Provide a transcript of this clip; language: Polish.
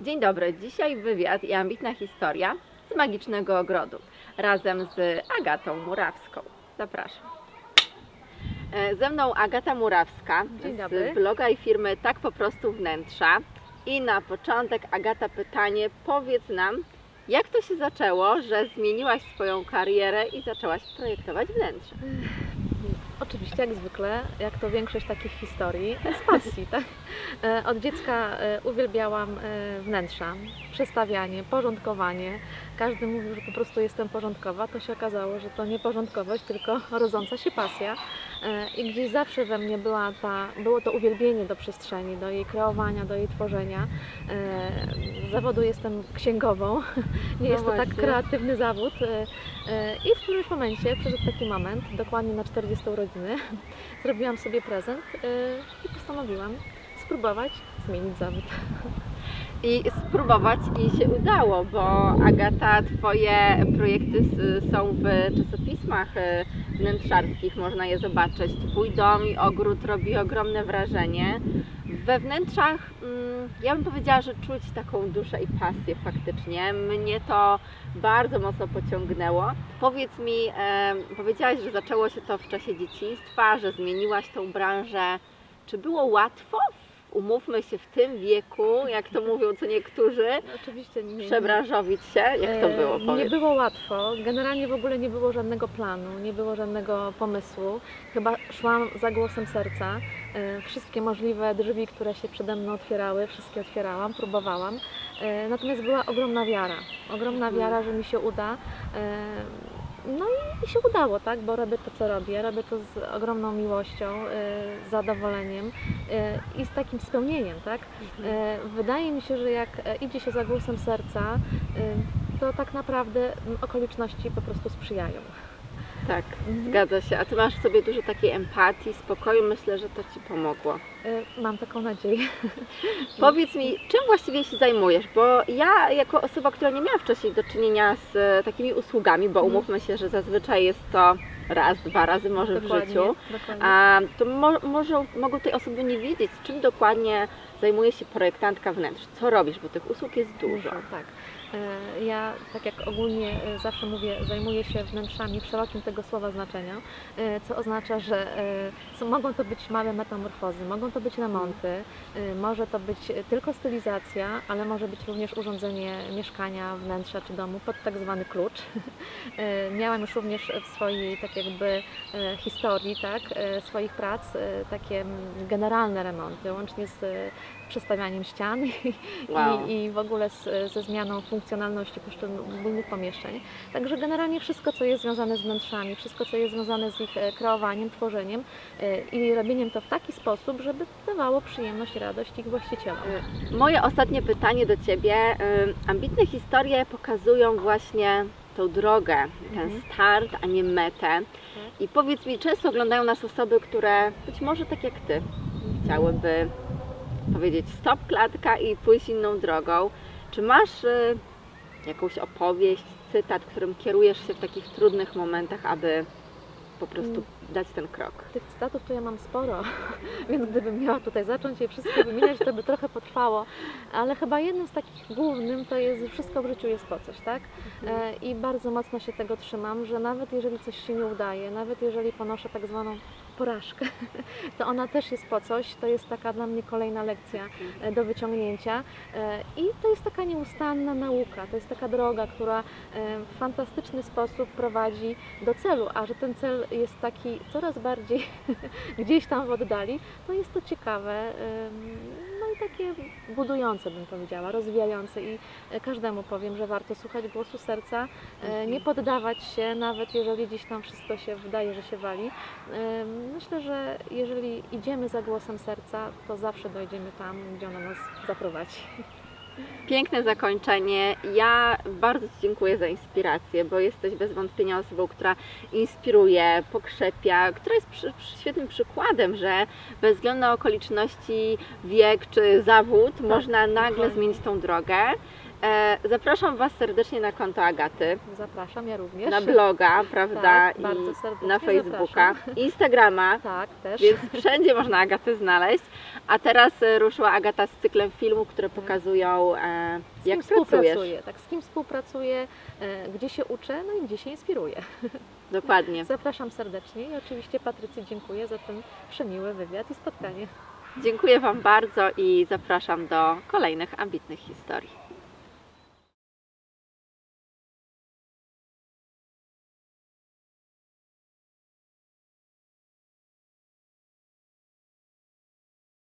Dzień dobry, dzisiaj wywiad i ambitna historia z Magicznego Ogrodu razem z Agatą Murawską. Zapraszam. E, Ze mną Agata Murawska z bloga i firmy Tak po prostu wnętrza. I na początek Agata pytanie, powiedz nam, jak to się zaczęło, że zmieniłaś swoją karierę i zaczęłaś projektować wnętrze? Oczywiście, jak zwykle, jak to większość takich historii, z pasji, tak? E, Od dziecka e, uwielbiałam e, wnętrza, przestawianie, porządkowanie. Każdy mówił, że po prostu jestem porządkowa. To się okazało, że to nie porządkowość, tylko rodząca się pasja. E, I gdzieś zawsze we mnie była ta, było to uwielbienie do przestrzeni, do jej kreowania, do jej tworzenia. E, Z zawodu jestem księgową. Nie No jest to tak właśnie. kreatywny zawód. E, e, I w którymś momencie przyszedł taki moment, dokładnie na 40 urodziny, zrobiłam sobie prezent e, i postanowiłam spróbować zmienić zawód. i spróbować i się udało, bo Agata, Twoje projekty są w czasopismach e, wnętrzarskich, można je zobaczyć. Twój dom i ogród robi ogromne wrażenie. We wnętrzach mm, ja bym powiedziała, że czuć taką duszę i pasję faktycznie. Mnie to bardzo mocno pociągnęło. Powiedz mi, powiedziałaś, że zaczęło się to w czasie dzieciństwa, że zmieniłaś tą branżę. Czy było łatwo? Umówmy się w tym wieku, jak to mówią co niektórzy, Oczywiście nie, przebranżowić się. Jak to E, było? Nie Powiedz. było łatwo. Generalnie w ogóle nie było żadnego planu, nie było żadnego pomysłu. Chyba szłam za głosem serca. E, Wszystkie możliwe drzwi, które się przede mną otwierały, wszystkie otwierałam, próbowałam. E, Natomiast była ogromna wiara. Ogromna Mhm. wiara, że mi się uda. No i się udało, tak? Bo robię to, co robię. Robię to z ogromną miłością, e, z zadowoleniem e, i z takim spełnieniem, tak? Mhm. E, Wydaje mi się, że jak idzie się za głosem serca, to tak naprawdę okoliczności po prostu sprzyjają. Tak, Mhm. zgadza się. A ty masz w sobie dużo takiej empatii, spokoju. Myślę, że to ci pomogło. E, Mam taką nadzieję. Powiedz mi, czym właściwie się zajmujesz? Bo ja, jako osoba, która nie miała wcześniej do czynienia z e, takimi usługami, bo Mhm. umówmy się, że zazwyczaj jest to raz, dwa razy może w Dokładnie, życiu, Dokładnie. a to mo- może, mogą tej osoby nie wiedzieć, czym dokładnie zajmuje się projektantka wnętrz. Co robisz, bo tych usług jest dużo. Tak. E, Ja, tak jak ogólnie e, zawsze mówię, zajmuję się wnętrzami w szerokim tego słowa znaczenia, e, co oznacza, że są- mogą to być małe metamorfozy, mogą to być remonty, e, może to być tylko stylizacja, ale może być również urządzenie mieszkania, wnętrza czy domu pod tak zwany klucz. Miałam już również w swojej tak jakby historii, tak, swoich prac takie generalne remonty, łącznie z przestawianiem ścian i, Wow. i, i w ogóle z, ze zmianą funkcjonalności poszczególnych pomieszczeń. Także generalnie wszystko, co jest związane z wnętrzami, wszystko, co jest związane z ich e, kreowaniem, tworzeniem e, i robieniem to w taki sposób, żeby dawało przyjemność radość ich właścicielom. Moje ostatnie pytanie do Ciebie. Ambitne historie pokazują właśnie tą drogę, ten Mhm. start, a nie metę. I powiedz mi, często oglądają nas osoby, które być może tak jak Ty chciałyby powiedzieć stop klatka i pójść inną drogą. Czy masz y, jakąś opowieść, cytat, którym kierujesz się w takich trudnych momentach, aby po prostu Mm. dać ten krok? Tych cytatów to ja mam sporo, więc gdybym miała tutaj zacząć je wszystkie wymieniać, to by trochę potrwało, ale chyba jednym z takich głównym to jest, że wszystko w życiu jest po coś, tak? E, I bardzo mocno się tego trzymam, że nawet jeżeli coś się nie udaje, nawet jeżeli ponoszę tak zwaną porażkę, to ona też jest po coś, to jest taka dla mnie kolejna lekcja e, do wyciągnięcia. E, i to jest taka nieustanna nauka, to jest taka droga, która e, w fantastyczny sposób prowadzi do celu, a że ten cel jest taki coraz bardziej gdzieś tam w oddali, to jest to ciekawe, takie budujące bym powiedziała, rozwijające i e, każdemu powiem, że warto słuchać głosu serca, e, nie poddawać się, nawet jeżeli gdzieś tam wszystko się wydaje, że się wali. Em, Myślę, że jeżeli idziemy za głosem serca, to zawsze dojdziemy tam, gdzie ono nas zaprowadzi. Piękne zakończenie. Ja bardzo Ci dziękuję za inspirację, bo jesteś bez wątpienia osobą, która inspiruje, pokrzepia, która jest przy, przy, świetnym przykładem, że bez względu na okoliczności, wiek czy zawód, można nagle zmienić tą drogę. E, zapraszam Was serdecznie na konto Agaty, Zapraszam, ja również. na bloga, prawda? Tak, I bardzo serdecznie na Facebooka, zapraszam. Instagrama, Tak, też. więc wszędzie można Agatę znaleźć. A teraz e, ruszyła Agata z cyklem filmów, które pokazują, e, z jak współpracuję, tak, z kim współpracuję, gdzie się uczę, no i gdzie się inspiruję. Dokładnie. Zapraszam serdecznie i oczywiście Patrycji dziękuję za ten przemiły wywiad i spotkanie. Dziękuję Wam bardzo i zapraszam do kolejnych ambitnych historii.